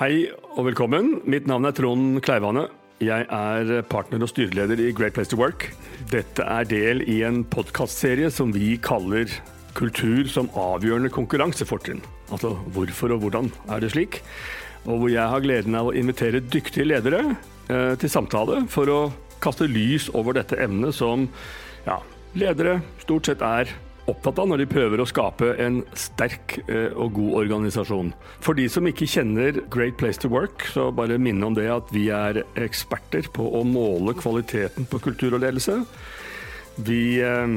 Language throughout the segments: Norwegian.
Hei og velkommen. Mitt navn er Trond Kleivane. Jeg er partner og styreleder i Great Place to Work. Dette er del i en podkastserie som vi kaller Kultur som avgjørende konkurransefortrinn. Altså hvorfor og hvordan er det slik? Og hvor jeg har gleden av å invitere dyktige ledere eh, til samtale for å kaste lys over dette emnet som ja, ledere stort sett er opptatt av når de prøver å skape en sterk eh, og god organisasjon. For de som ikke kjenner Great Place to Work, så bare minne om det at vi er eksperter på å måle kvaliteten på kultur og ledelse. Vi eh,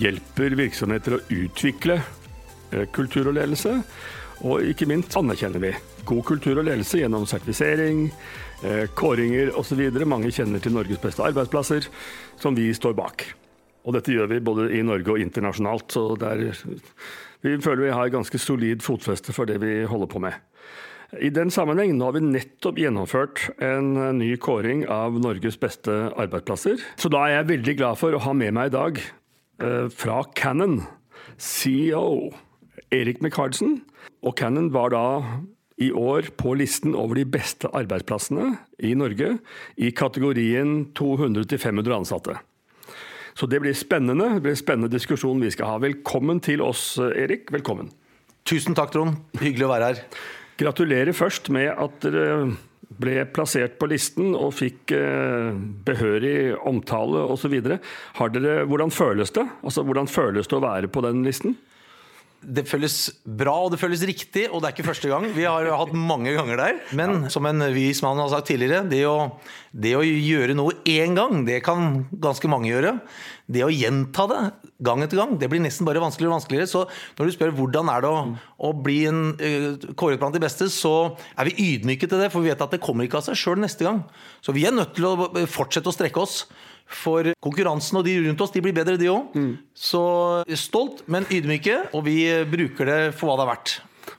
hjelper virksomheter å utvikle eh, kultur og ledelse. Og ikke minst anerkjenner vi god kultur og ledelse gjennom sertifisering, kåringer osv. Mange kjenner til Norges beste arbeidsplasser, som vi står bak. Og dette gjør vi både i Norge og internasjonalt. Så er, vi føler vi har ganske solid fotfeste for det vi holder på med. I den sammenheng, nå har vi nettopp gjennomført en ny kåring av Norges beste arbeidsplasser. Så da er jeg veldig glad for å ha med meg i dag eh, fra Cannon, CEO Erik McCardsen. Og Cannon var da i år på listen over de beste arbeidsplassene i Norge i kategorien 200-500 ansatte. Så det blir spennende. Det blir en spennende diskusjon vi skal ha. Velkommen til oss, Erik. Velkommen. Tusen takk, Trond. Hyggelig å være her. Gratulerer først med at dere ble plassert på listen og fikk eh, behørig omtale osv. Hvordan føles det? Altså, hvordan føles det å være på den listen? Det føles bra og det føles riktig, og det er ikke første gang. Vi har hatt mange ganger der. Men som en vis mann har sagt tidligere, det å, det å gjøre noe én gang, det kan ganske mange gjøre. Det å gjenta det gang etter gang, det blir nesten bare vanskeligere og vanskeligere. Så når du spør hvordan er det å, å bli en, uh, kåret blant de beste, så er vi ydmyke til det, for vi vet at det kommer ikke av seg sjøl neste gang. Så vi er nødt til å fortsette å strekke oss. For konkurransen og de rundt oss de blir bedre, de òg. Mm. Så stolt, men ydmyke. Og vi bruker det for hva det er verdt.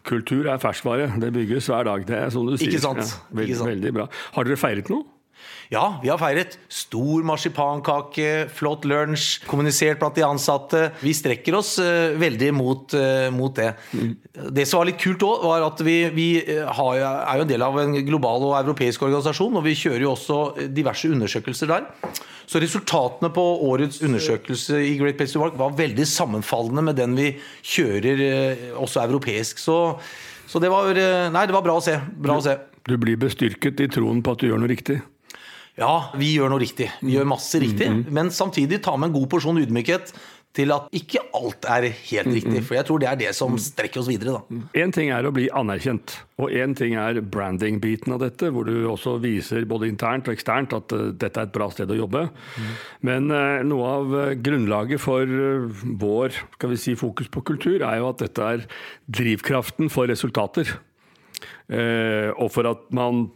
Kultur er ferskvare. Det bygges hver dag. Det er sånn du sier. Ikke sant? Ja, veldig, Ikke sant? veldig bra. Har dere feiret noe? Ja, vi har feiret. Stor marsipankake, flott lunsj, kommunisert blant de ansatte. Vi strekker oss uh, veldig mot, uh, mot det. Mm. Det som var litt kult òg, var at vi, vi har, er jo en del av en global og europeisk organisasjon, og vi kjører jo også diverse undersøkelser der. Så resultatene på årets undersøkelse i Great Place to Work var veldig sammenfallende med den vi kjører uh, også europeisk. Så, så det, var, nei, det var bra å se. Bra å se. Du blir bestyrket i troen på at du gjør noe riktig? Ja, vi gjør noe riktig. Vi gjør masse riktig. Mm, -hmm. Men samtidig ta med en god porsjon ydmykhet til at ikke alt er helt mm, riktig. For jeg tror det er det som strekker oss videre. da. Én ting er å bli anerkjent, og én ting er branding-biten av dette, hvor du også viser både internt og eksternt at uh, dette er et bra sted å jobbe. Mm. Men uh, noe av uh, grunnlaget for vår skal vi si, fokus på kultur er jo at dette er drivkraften for resultater. og for at man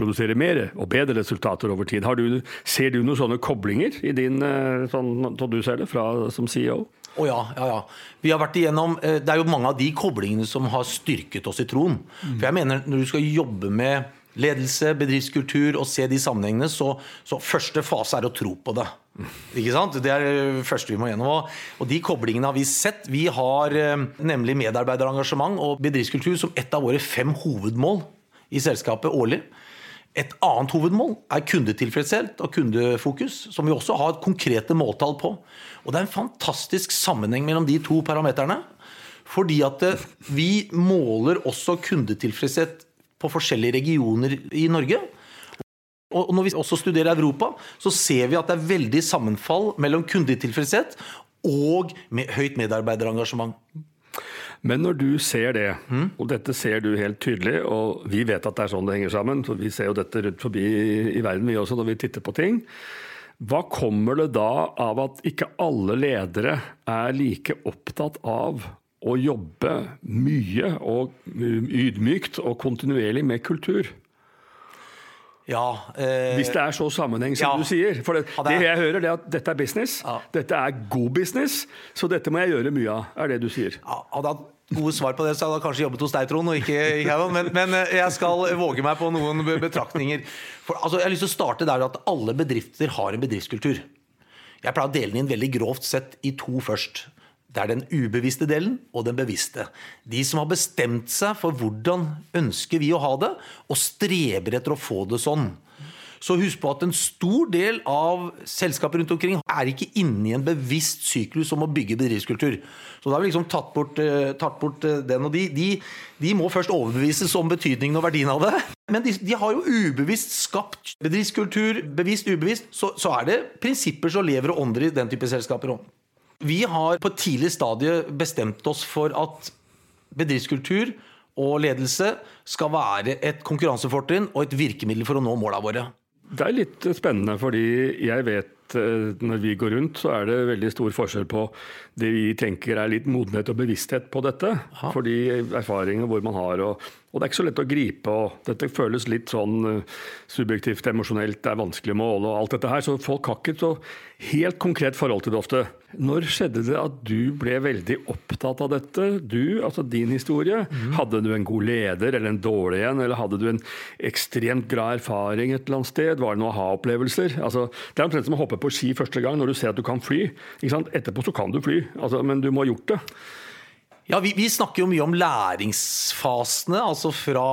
produsere mer og bedre resultater over tid. Du, ser du noen sånne koblinger i din, eh, sånn, sånn du ser det, fra, som CEO? Å oh ja, ja, ja. Vi har vært igjennom, eh, Det er jo mange av de koblingene som har styrket oss i troen. Mm. For jeg mener, Når du skal jobbe med ledelse, bedriftskultur og se de sammenhengene, så, så første fase er å tro på det. Ikke sant? Det er det første vi må gjennom. Og de koblingene har vi sett. Vi har eh, nemlig medarbeiderengasjement og bedriftskultur som et av våre fem hovedmål i selskapet årlig. Et annet hovedmål er kundetilfredshet og kundefokus, som vi også har konkrete måltall på. Og Det er en fantastisk sammenheng mellom de to parameterne. Fordi at eh, vi måler også kundetilfredshet på forskjellige regioner i Norge. Og når vi også studerer Europa, så ser vi at det er veldig sammenfall mellom kundetilfredshet og med høyt medarbeiderengasjement. Men når du ser det, og dette ser du helt tydelig, og vi vet at det er sånn det henger sammen, for vi ser jo dette rundt forbi i verden vi også når vi titter på ting. Hva kommer det da av at ikke alle ledere er like opptatt av å jobbe mye og ydmykt og kontinuerlig med kultur? Ja, eh, Hvis det er så sammenheng som ja, du sier. For det, det, jeg hører, det er at dette er business. Ja. Dette er god business, så dette må jeg gjøre mye av, er det du sier. Ja, hadde jeg gode svar på det, så hadde jeg kanskje jobbet hos deg, Trond, og ikke ikke. Men, men, eh, jeg skal våge meg på noen betraktninger. For, altså, jeg har lyst til å starte der at alle bedrifter har en bedriftskultur. Jeg pleier å dele den inn veldig grovt sett i to først. Det er den ubevisste delen og den bevisste. De som har bestemt seg for hvordan ønsker vi å ha det, og streber etter å få det sånn. Så husk på at en stor del av selskaper rundt omkring er ikke inne i en bevisst syklus om å bygge bedriftskultur. Så da har vi liksom tatt bort, uh, tatt bort uh, den. Og de, de, de, må først overbevises om betydningen og verdien av det. Men de, de har jo ubevisst skapt bedriftskultur. Bevisst, ubevisst. Så, så er det prinsipper som lever og ånder i den type selskaper òg. Vi har på et tidlig stadie bestemt oss for at bedriftskultur og ledelse skal være et konkurransefortrinn og et virkemiddel for å nå måla våre. Det er litt spennende, fordi jeg vet eh, når vi går rundt, så er det veldig stor forskjell på det vi tenker er litt modenhet og bevissthet på dette. Aha. Fordi erfaringer hvor man har og og det er ikke så lett å gripe. og Dette føles litt sånn uh, subjektivt, emosjonelt, det er vanskelig å måle og alt dette her. Så folk har ikke så helt konkret forhold til det ofte. Når skjedde det at du ble veldig opptatt av dette? Du, altså din historie. Mm. Hadde du en god leder eller en dårlig en? Eller hadde du en ekstremt glad erfaring et eller annet sted? Var det noen aha-opplevelser? Altså, det er omtrent som å hoppe på ski første gang når du ser at du kan fly. Etterpå så kan du fly, altså, men du må ha gjort det. Ja, vi, vi, snakker jo mye om læringsfasene. Altså fra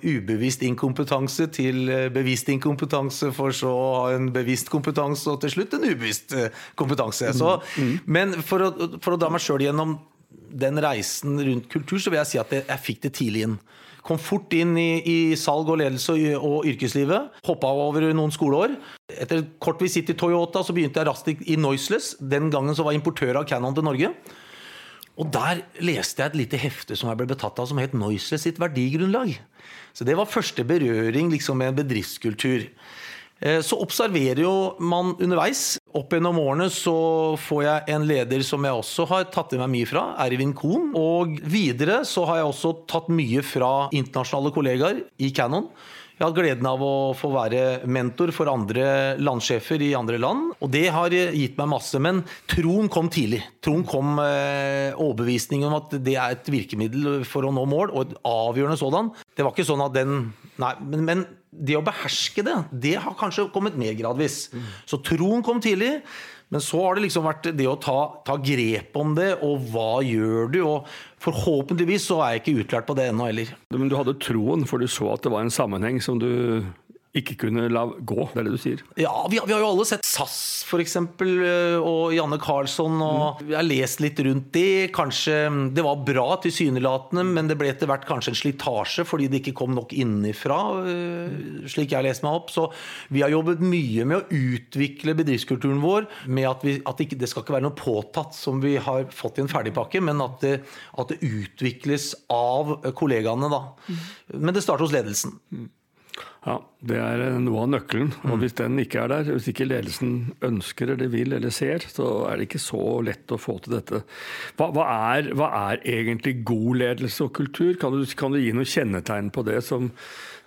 ubevisst inkompetanse til eh, bevisst inkompetanse, for så å ha en bevisst kompetanse, og til slutt en ubevisst eh, kompetanse. Så, mm. Mm. Men for å, for å dra meg sjøl gjennom den reisen rundt kultur, så vil jeg si at jeg, jeg fikk det tidlig inn. Kom fort inn i, i salg og ledelse og, og yrkeslivet. Hoppa over noen skoleår. Etter kort visitt i Toyota så begynte jeg raskt i Noiseless. Den gangen så var importør av Cannon til Norge. Og der leste jeg et lite hefte som jeg ble betatt av, som het Noiseless sitt verdigrunnlag. Så det var første berøring liksom, med en bedriftskultur. Eh, så observerer jo man underveis. Opp gjennom årene så får jeg en leder som jeg også har tatt i meg mye fra, Ervin Kohn. Og videre så har jeg også tatt mye fra internasjonale kollegaer i Cannon. Jeg har hatt gleden av å få være mentor for andre landsjefer i andre land. Og det har gitt meg masse. Men troen kom tidlig. Troen kom eh, overbevisningen om at det er et virkemiddel for å nå mål, og et avgjørende sådan. Det var ikke sånn at den Nei, men, men det å beherske det, det har kanskje kommet mer gradvis. Så troen kom tidlig. Men så har det liksom vært det å ta, ta, grep om det, og hva gjør du? Og forhåpentligvis så er jeg ikke utlært på det ennå heller. Men du hadde troen, for du så at det var en sammenheng som du ikke kunne la gå. Det er det du sier? Ja, vi, vi har jo alle sett SAS f.eks. Eh, og Janne Carlsson. Og mm. Jeg har lest litt rundt det. Kanskje det var bra tilsynelatende, men det ble etter hvert kanskje en slitasje fordi det ikke kom nok innenfra, eh, slik jeg har lest meg opp. Så vi har jobbet mye med å utvikle bedriftskulturen vår med at, vi, at det, ikke, det skal ikke være noe påtatt som vi har fått i en ferdigpakke, men at det, at det utvikles av kollegaene. da. Mm. Men det starter hos ledelsen. Mm. Ja, Det er eh, noe av nøkkelen. og mm. Hvis den ikke er der, hvis ikke ledelsen ønsker eller vil eller ser, så er det ikke så lett å få til dette. Hva, hva, er, hva er, egentlig god ledelse og kultur? Kan du, kan du, gi noen kjennetegn på det, som,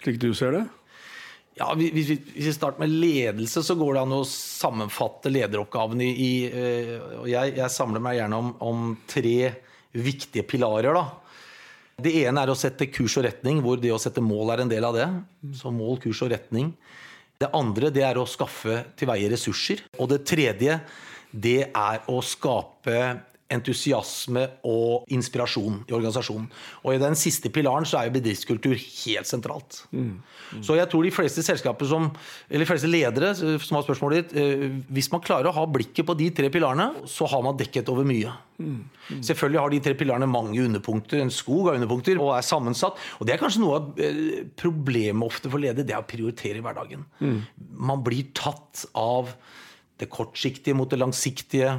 slik du ser det? Ja, hvis vi, hvis vi starter med ledelse, så går det an å sammenfatte lederoppgavene i, i eh, og jeg, jeg, samler meg gjerne om, om tre viktige pilarer. da. Det ene er å sette kurs og retning, hvor det å sette mål er en del av det. Så mål, kurs og retning. Det andre det er å skaffe til veie ressurser. Og det tredje det er å skape entusiasme og inspirasjon i organisasjonen. Og i den siste pilaren så er jo bedriftskultur helt sentralt. Mm. Mm. Så jeg tror de fleste selskaper som, eller de fleste ledere som har spørsmålet ditt, eh, hvis man klarer å ha blikket på de tre pilarene, så har man dekket over mye. Mm. mm. Selvfølgelig har de tre pilarene mange underpunkter, en skog av underpunkter, og er sammensatt. Og det er kanskje noe av eh, problemet ofte for ledere, det er å prioritere i hverdagen. Mm. Man blir tatt av det kortsiktige mot det langsiktige.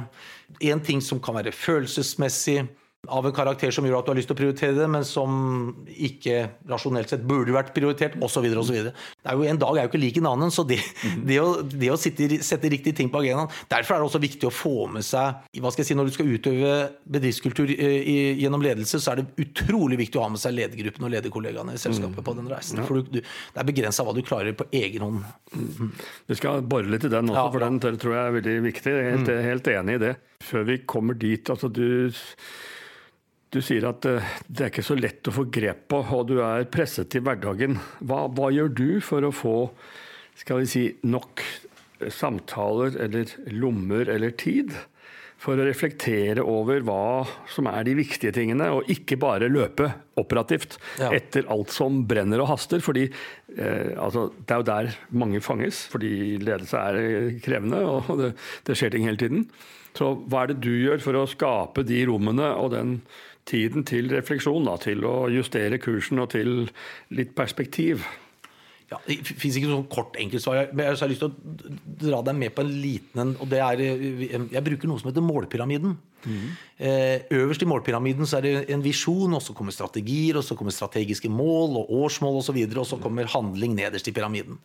En ting som kan være følelsesmessig av en karakter som gjør at du har lyst til å prioritere det, men som ikke rasjonelt sett burde vært prioritert, osv. En dag er jo ikke lik en annen, så det, mhm. det å, det å sitte, sette riktige ting på agendaen Derfor er det også viktig å få med seg hva skal jeg si, Når du skal utøve bedriftskultur i, gjennom ledelse, så er det utrolig viktig å ha med seg ledergruppen og lederkollegaene i selskapet på den reisen. For du, du, det er begrensa hva du klarer på egen hånd. Mm. Vi skal bore litt i den også, ja, for den tror jeg er veldig viktig. Jeg er helt, mm. helt enig i det. Før vi kommer dit, altså du du sier at eh, det er ikke så lett å få grep på, og du er presset i hverdagen. Hva, hva gjør du for å få skal vi si, nok samtaler eller lommer eller tid for å reflektere over hva som er de viktige tingene, og ikke bare løpe operativt Ja. etter alt som brenner og haster. fordi eh, altså, Det er jo der mange fanges, fordi ledelse er eh, krevende, og det, det skjer ting hele tiden. Så hva er det du gjør for å skape de rommene og den tiden til refleksjon, da, til å justere kursen og til litt perspektiv? Ja, det fins ikke noe kort enkeltsvar. Men jeg har lyst til å dra deg med på en liten en. eh, Jeg bruker noe som heter målpyramiden. Mm. øverst i målpyramiden så er det en visjon, og så kommer strategier, og så kommer strategiske mål og årsmål osv., og, så videre, og så kommer handling nederst i pyramiden.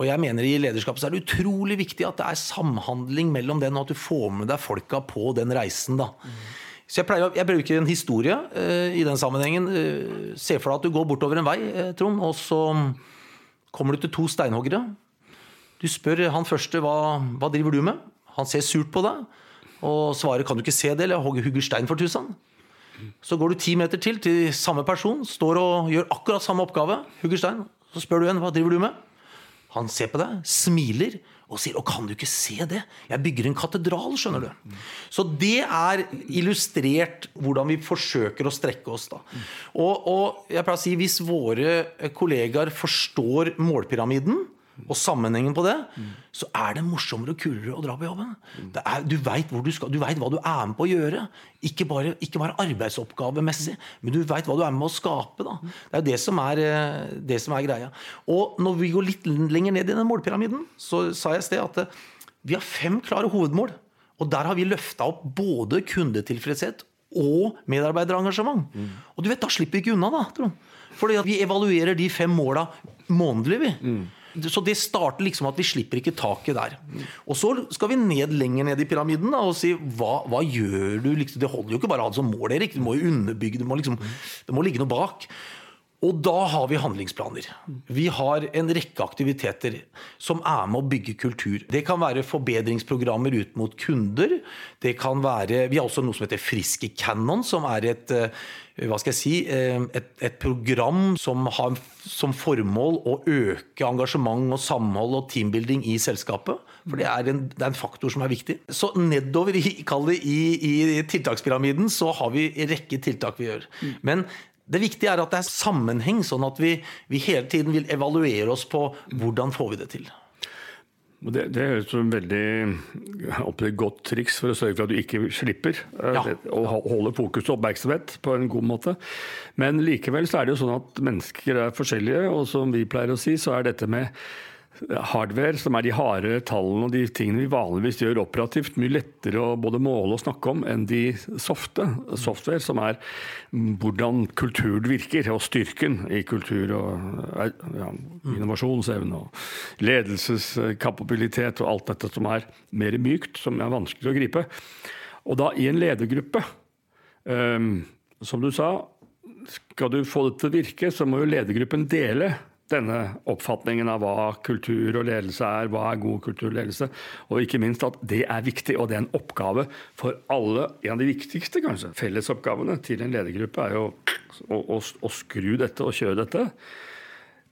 Og jeg mener I lederskap så er det utrolig viktig at det er samhandling mellom den, og at du får med deg folka på den reisen. da. Så jeg, pleier, jeg bruker en historie uh, i den sammenhengen. Uh, se for deg at du går bortover en vei, uh, Trond, og så kommer du til to steinhoggere. Du spør han første hva, hva driver du med. Han ser surt på deg og svarer kan du ikke se det, eller hogger hugger stein for tusen. Så går du ti meter til til samme person, står og gjør akkurat samme oppgave. hugger stein. Så spør du igjen hva driver du med. Han ser på deg, smiler og sier 'Å, kan du ikke se det? Jeg bygger en katedral', skjønner du. Så det er illustrert hvordan vi forsøker å strekke oss. da. Og, og jeg pleier å si hvis våre kollegaer forstår målpyramiden, og sammenhengen på det, så er det morsommere og kulere å dra på jobben. Er, du veit hva du er med på å gjøre. Ikke bare, ikke bare arbeidsoppgavemessig, men du veit hva du er med på å skape. Da. Det er jo det som er, eh, det som er greia. Og når vi går litt lenger ned i den målpyramiden, så sa jeg i sted at eh, vi har fem klare hovedmål. Og der har vi løfta opp både kundetilfredshet og medarbeiderengasjement. Og du vet, da slipper vi ikke unna, da. Fordi vi evaluerer de fem måla månedlig, vi. Så det starter liksom at vi slipper ikke taket der. Og så skal vi ned lenger ned i pyramiden da, og si hva, hva gjør du? Liksom, det holder jo ikke bare å ha det som mål, Erik. Du må jo underbygge, det må, liksom, det må ligge noe bak. Og da har vi handlingsplaner. Vi har en rekke aktiviteter som er med å bygge kultur. Det kan være forbedringsprogrammer ut mot kunder. Det kan være, Vi har også noe som heter Friske Cannon, som er et eh, hva skal jeg si, eh, et, et program som har som formål å øke engasjement og samhold og teambuilding i selskapet. For det er en, det er en faktor som er viktig. Så nedover i, i, i tiltakspyramiden så har vi en rekke tiltak vi gjør. Men det viktige er at det er sammenheng, sånn at vi, vi hele tiden vil evaluere oss på hvordan får vi det til. Det, det høres ut som en veldig et godt triks for å sørge for at du ikke slipper å Ja. det, holde fokus og oppmerksomhet på en god måte. Men likevel så er det jo sånn at mennesker er forskjellige, og som vi pleier å si, så er dette med hardware, som er de harde tallene og de tingene vi vanligvis gjør operativt, mye lettere å både måle og snakke om enn de softe. Software, som er mm, hvordan kulturen virker, og styrken i kultur og eh, ja, innovasjonsevne og ledelseskapabilitet og alt dette som er mer mykt, som er vanskelig å gripe. Og da i en ledergruppe, um, som du sa, skal du få det til å virke, så må jo ledergruppen dele denne oppfatningen av hva kultur og ledelse er, hva er god kulturledelse, og ikke minst at det er viktig, og det er en oppgave for alle. En av de viktigste kanskje, fellesoppgavene til en ledergruppe er jo å, å, å skru dette og kjøre dette.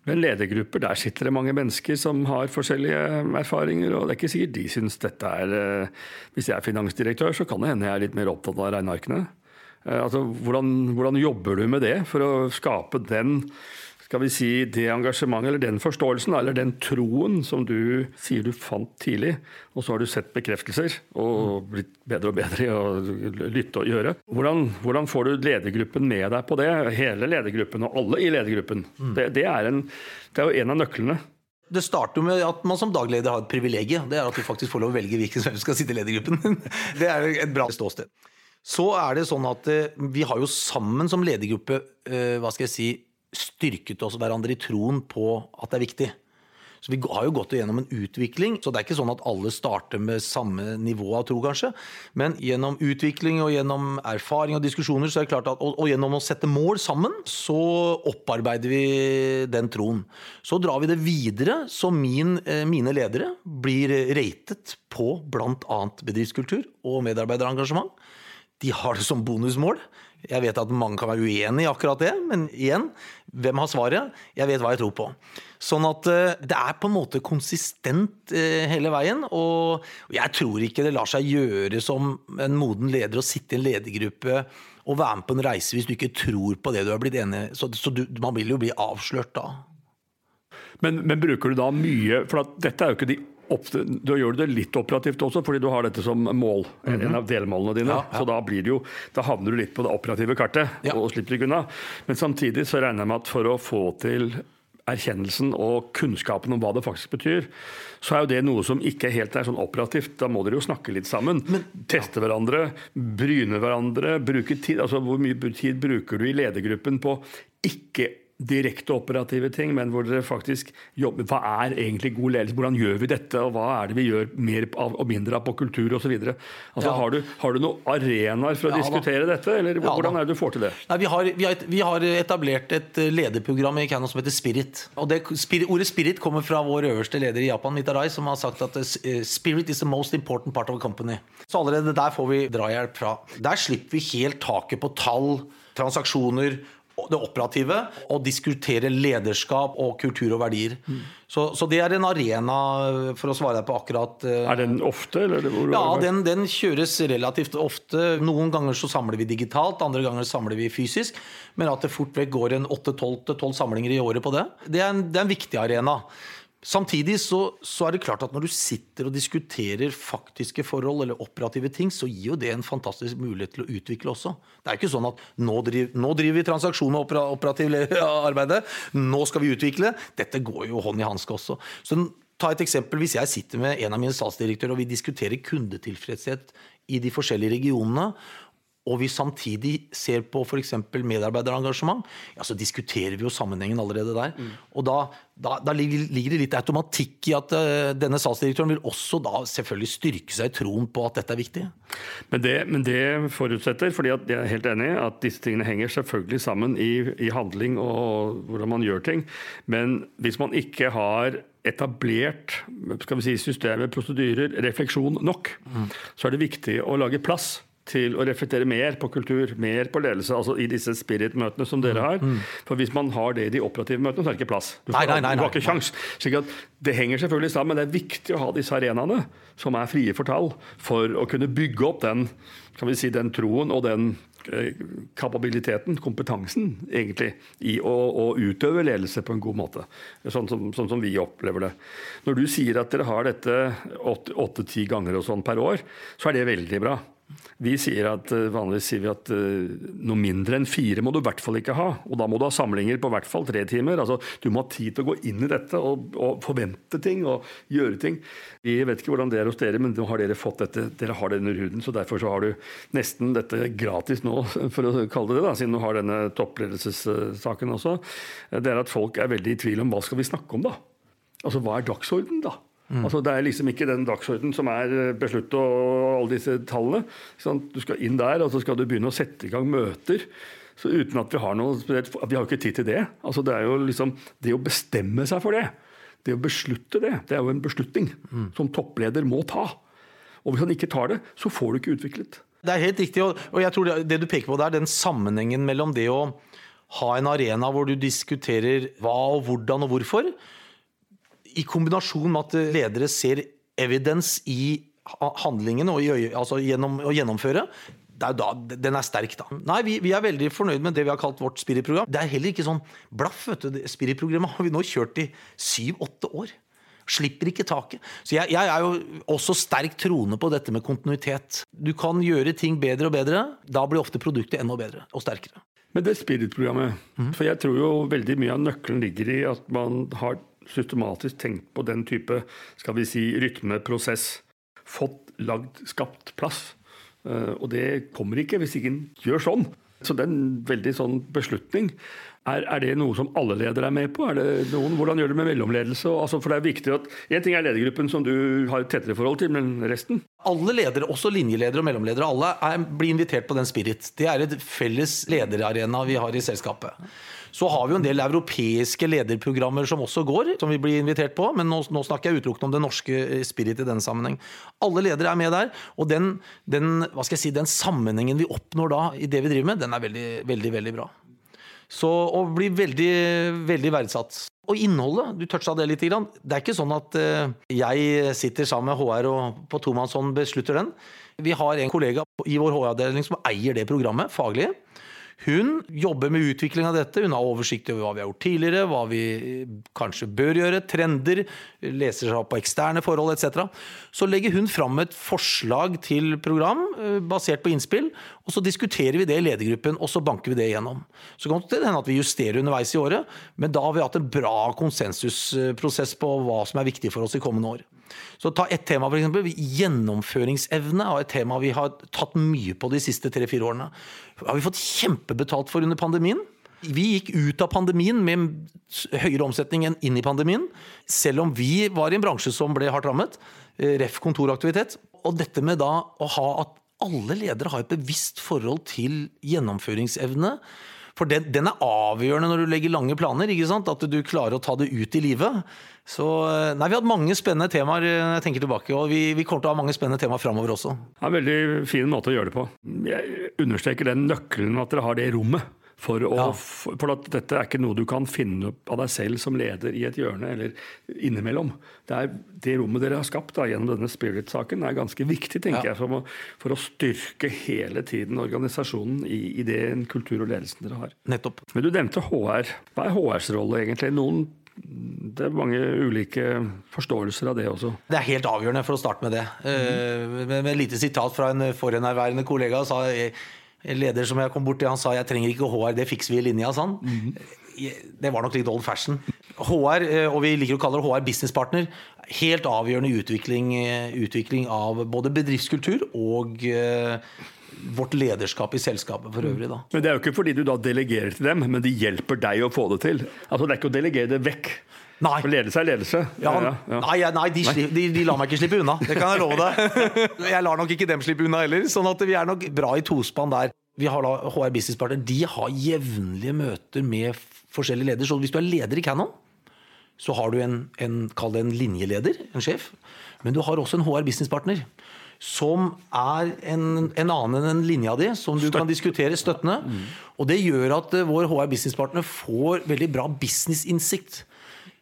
Men ledergrupper, der sitter det mange mennesker som har forskjellige erfaringer, og det er ikke sikkert de syns dette er eh, Hvis jeg er finansdirektør, så kan det hende jeg er litt mer opptatt av regnearkene. Eh, Altså, hvordan, hvordan jobber du med det for å skape den skal vi si, det engasjementet eller den forståelsen eller den troen som du sier du fant tidlig, og så har du sett bekreftelser og blitt bedre og bedre i å lytte og gjøre. Hvordan, hvordan får du ledergruppen med deg på det? Hele ledergruppen og alle i ledergruppen. Det, det, er, en, det er jo en av nøklene. Det starter jo med at man som dagleder har et privilegium. Det er at du faktisk får lov å velge hvilken som skal sitte i ledergruppen. Det er et bra ståsted. Så er det sånn at eh, vi har jo sammen som ledergruppe eh, hva skal jeg si, styrket oss hverandre i troen på at det er viktig. Så Vi har jo gått gjennom en utvikling, så det er ikke sånn at alle starter med samme nivå av tro, kanskje. Men gjennom utvikling og gjennom erfaring og diskusjoner, så er det klart at, og, og gjennom å sette mål sammen, så opparbeider vi den troen. Så drar vi det videre, så min, eh, mine ledere blir ratet på bl.a. bedriftskultur og medarbeiderengasjement. De har det som bonusmål. Jeg vet at mange kan være uenig i akkurat det, men igjen, hvem har svaret? Jeg vet hva jeg tror på. Sånn at eh, det er på en måte konsistent eh, hele veien. Og jeg tror ikke det lar seg gjøre som en moden leder å sitte i en ledergruppe og være med på en reise hvis du ikke tror på det du har blitt enig i. Så, så du, man vil jo bli avslørt da. Men, men, bruker du da mye For dette er jo ikke de Da gjør du det litt operativt også, fordi du har dette som mål. Mm -hmm. En av delmålene dine. Ja, ja. Så da, blir det jo, da havner du litt på det operative kartet ja. og slipper ikke unna. Men samtidig så regner jeg med at for å få til erkjennelsen og kunnskapen om hva det faktisk betyr, så er jo det noe som ikke helt er sånn operativt. Da må dere jo snakke litt sammen. Men, Teste hverandre, bryne hverandre, bruke tid. Altså hvor mye tid bruker du i ledergruppen på ikke direkte operative ting, men hvor dere faktisk jobber Hva er egentlig god ledelse? Hvordan gjør vi dette, og hva er det vi gjør mer av og mindre av på kultur osv.? Altså, ja. har, du, har du noen arenaer for å ja, diskutere da. dette, eller ja, hvordan er det du får til det? Nei, vi, har, vi, har, vi, har, etablert et eh, lederprogram i Canon som heter Spirit. Og det, Ordet spirit kommer fra vår øverste leder i Japan, Mitarai, som har sagt at eh, spirit is the most important part of a company. Så allerede der får vi drahjelp fra. Der slipper vi helt taket på tall, transaksjoner det operative og diskutere lederskap og kultur og verdier. Mm. Så, så, det er en arena for å svare deg på akkurat uh, Er den ofte? ja, den, den, kjøres relativt ofte. Noen ganger så samler vi digitalt, andre ganger samler vi fysisk. Men at det fort vekk går en 8-12 samlinger i året på det, det er en, det er en viktig arena. Samtidig så, så, er det klart at når du sitter og diskuterer faktiske forhold eller operative ting, så gir jo det en fantastisk mulighet til å utvikle også. Det er ikke sånn at nå driver, nå driver vi transaksjon og operativt arbeid, nå skal vi utvikle. Dette går jo hånd i hanske også. Så ta et eksempel. Hvis jeg sitter med en av mine statsdirektører og vi diskuterer kundetilfredshet i de forskjellige regionene, og vi samtidig ser på f.eks. medarbeiderengasjement, ja, så diskuterer vi jo sammenhengen allerede der. Mm. Og da, da, da, ligger det litt automatikk i at uh, denne statsdirektøren vil også da selvfølgelig styrke seg i troen på at dette er viktig. Men det, men det forutsetter, fordi jeg er helt enig at disse tingene henger selvfølgelig sammen i, i handling og hvordan man gjør ting. Men hvis man ikke har etablert skal vi si, systemet, prosedyrer, refleksjon nok, mm. så er det viktig å lage plass til å reflektere mer på kultur, mer på ledelse, altså i disse spirit-møtene som dere har. Mm. For hvis man har det i de operative møtene, så er det ikke plass. Du, får, nei, nei, nei, du har ikke kjangs. Det henger selvfølgelig sammen, men det er viktig å ha disse arenaene som er frie for tall, for å kunne bygge opp den, kan vi si, den troen og den eh, kapabiliteten, kompetansen, egentlig, i å, å, utøve ledelse på en god måte. Sånn som, sånn som, vi opplever det. Når du sier at dere har dette åtte-ti ganger og sånn per år, så er det veldig bra. Vi sier at eh, Vanligvis sier vi at uh, noe mindre enn fire må du i hvert fall ikke ha. Og da må du ha samlinger på hvert fall tre timer. Altså, du må ha tid til å gå inn i dette og, og, forvente ting og gjøre ting. Vi vet ikke hvordan det er hos dere, men nå har dere fått dette, dere har det under huden. Så derfor så har du nesten dette gratis nå, for å kalle det det, da, siden du har denne toppledelsessaken også. Det er at folk er veldig i tvil om hva skal vi snakke om, da. Altså hva er dagsordenen, da? Mm. Altså, det er liksom ikke den dagsorden som er eh, besluttet og alle disse tallene. Sant? du skal inn der, og så skal du begynne å sette i gang møter. Så uten at Vi har noe, vi har jo ikke tid til det. Altså, det er jo liksom, det å bestemme seg for det, det å beslutte det, det er jo en beslutning mm. som toppleder må ta. Og Hvis han ikke tar det, så får du ikke utviklet. Det er helt riktig. og jeg tror det, det du peker på der, den sammenhengen mellom det å ha en arena hvor du diskuterer hva og hvordan og hvorfor, i kombinasjon med at ledere ser evidens i handlingene og i, altså gjennom å gjennomføre, er da, den er sterk, da. Nei, vi, vi, er veldig fornøyd med det vi har kalt vårt Spirit-program. Det er heller ikke sånn blaff. vet du. Spirit-programmet har vi nå kjørt i syv-åtte år. Slipper ikke taket. Så jeg, jeg, er jo også sterk troende på dette med kontinuitet. Du kan gjøre ting bedre og bedre. Da blir ofte produktet enda bedre og sterkere. Men det Spirit-programmet, mm. for jeg tror jo veldig mye av nøkkelen ligger i at man har systematisk tenkt på den type skal vi si, rytmeprosess. Fått lagd, skapt plass. Eh, og det kommer ikke hvis ingen gjør sånn. Så det er en veldig sånn beslutning. Er, er, det noe som alle ledere er med på? Er det noen, hvordan gjør du med mellomledelse? Altså, for det er viktig at, En ting er ledergruppen som du har et tettere forhold til, men resten? Alle ledere, også linjeledere og mellomledere, alle er, blir invitert på den Spirit. Det er et felles lederarena vi har i selskapet. Så har vi jo en del europeiske lederprogrammer som også går, som vi blir invitert på. Men nå, nå snakker jeg utelukkende om det norske eh, spirit i denne sammenheng. Alle ledere er med der. Og den, den, si, den sammenhengen vi oppnår da i det vi driver med, den er veldig, veldig, veldig bra. Så, og blir veldig, veldig verdsatt. Og innholdet, du toucha det litt. Grann. Det er ikke sånn at uh, jeg sitter sammen med HR og på tomannshånd beslutter den. Vi har en kollega i vår HR-avdeling som eier det programmet faglig. Hun jobber med utvikling av dette. Hun har oversikt over hva vi har gjort tidligere, hva vi kanskje bør gjøre, trender, leser seg opp på eksterne forhold etc. Så legger hun fram et forslag til program eh, basert på innspill, og så diskuterer vi det i ledergruppen, og så banker vi det igjennom. Så kan det hende at vi justerer underveis i året, men da har vi hatt en bra konsensusprosess på hva som er viktig for oss i kommende år. Så ta ett tema, f.eks. Gjennomføringsevne er et tema vi har tatt mye på de siste tre-fire årene. har vi fått kjempebetalt for under pandemien. Vi gikk ut av pandemien med høyere omsetning enn inn i pandemien. Selv om vi var i en bransje som ble hardt rammet. Eh, ref. kontoraktivitet. Og dette med da å ha at alle ledere har et bevisst forhold til gjennomføringsevne. For den, den, er avgjørende når du legger lange planer. At du klarer å ta det ut i livet. Så eh, nei, Vi har hatt mange spennende temaer eh, jeg tenker tilbake, og vi, vi kommer til å ha mange spennende temaer framover også. Det er en veldig fin måte å gjøre det på. Jeg understreker den nøkkelen at dere har det rommet. For, å, ja. for, at dette er ikke noe du kan finne opp av deg selv som leder i et hjørne eller innimellom. Det, er, det rommet dere har skapt da, gjennom denne Spirit-saken er ganske viktig tenker ja. jeg, for å, for å, styrke hele tiden organisasjonen i, i den kultur og ledelsen dere har. Nettopp. Men du nevnte HR. Hva er HRs rolle egentlig? Noen det er mange ulike forståelser av det også. Det er helt avgjørende for å starte med det. Mm. Med et lite sitat fra en forhenværende kollega sa leder som jeg kom bort til, han sa jeg trenger ikke HR, det fikser vi i linja. Sånn. Mm. Det var nok litt old fashion. HR, eh, og vi liker å kalle det HR businesspartner, helt avgjørende utvikling, eh, utvikling av både bedriftskultur og vårt lederskap i selskapet for øvrig. Da. Men Det er jo ikke fordi du da delegerer til dem, men de hjelper deg å få det til. Altså Det er ikke å delegere det vekk. Nei. For ledelse er ledelse. Ja, ja, ja. Nei, nei, de, slipper, de, de, lar meg ikke slippe unna. Det kan jeg love deg. Jeg lar nok ikke dem slippe unna heller. Sånn at vi er nok bra i tospann der. Vi har da HR Business Partner. De har jevnlige møter med forskjellige ledere. Så hvis du er leder i Canon, så har du en, en, kall det en linjeleder, en sjef. Men du har også en HR Business Partner som er en, en annen enn linja di, som du Støtt. kan diskutere støttende. Mm. Og det gjør at uh, vår HR businesspartner får veldig bra businessinnsikt.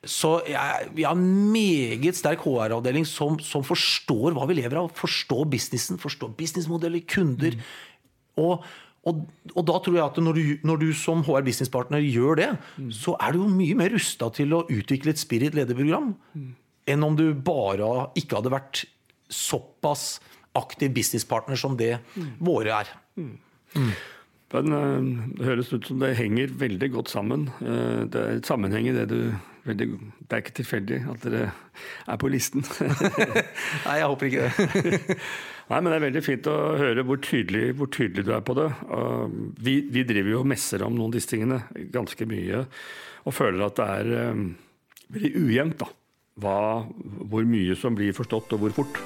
Så jeg, vi har en meget sterk HR-avdeling som, som, forstår hva vi lever av. Forstår businessen, forstår businessmodeller, kunder. Mm. Og, og, og, da tror jeg at når du, når du som HR businesspartner gjør det, mm. så er du jo mye mer rusta til å utvikle et Spirit lederprogram mm. enn om du bare ikke hadde vært såpass aktiv businesspartner som det mm. våre er. Mm. Mm. Men, eh, det høres ut som det henger veldig godt sammen. Eh, det er et sammenheng i det du veldig, Det er ikke tilfeldig at dere er på listen. Nei, jeg håper ikke det. Nei, men Det er veldig fint å høre hvor tydelig, hvor tydelig du er på det. Vi, vi, driver jo og messer om noen av disse tingene ganske mye, og føler at det er um, veldig ujevnt. da hva, hvor mye som blir forstått, og hvor fort.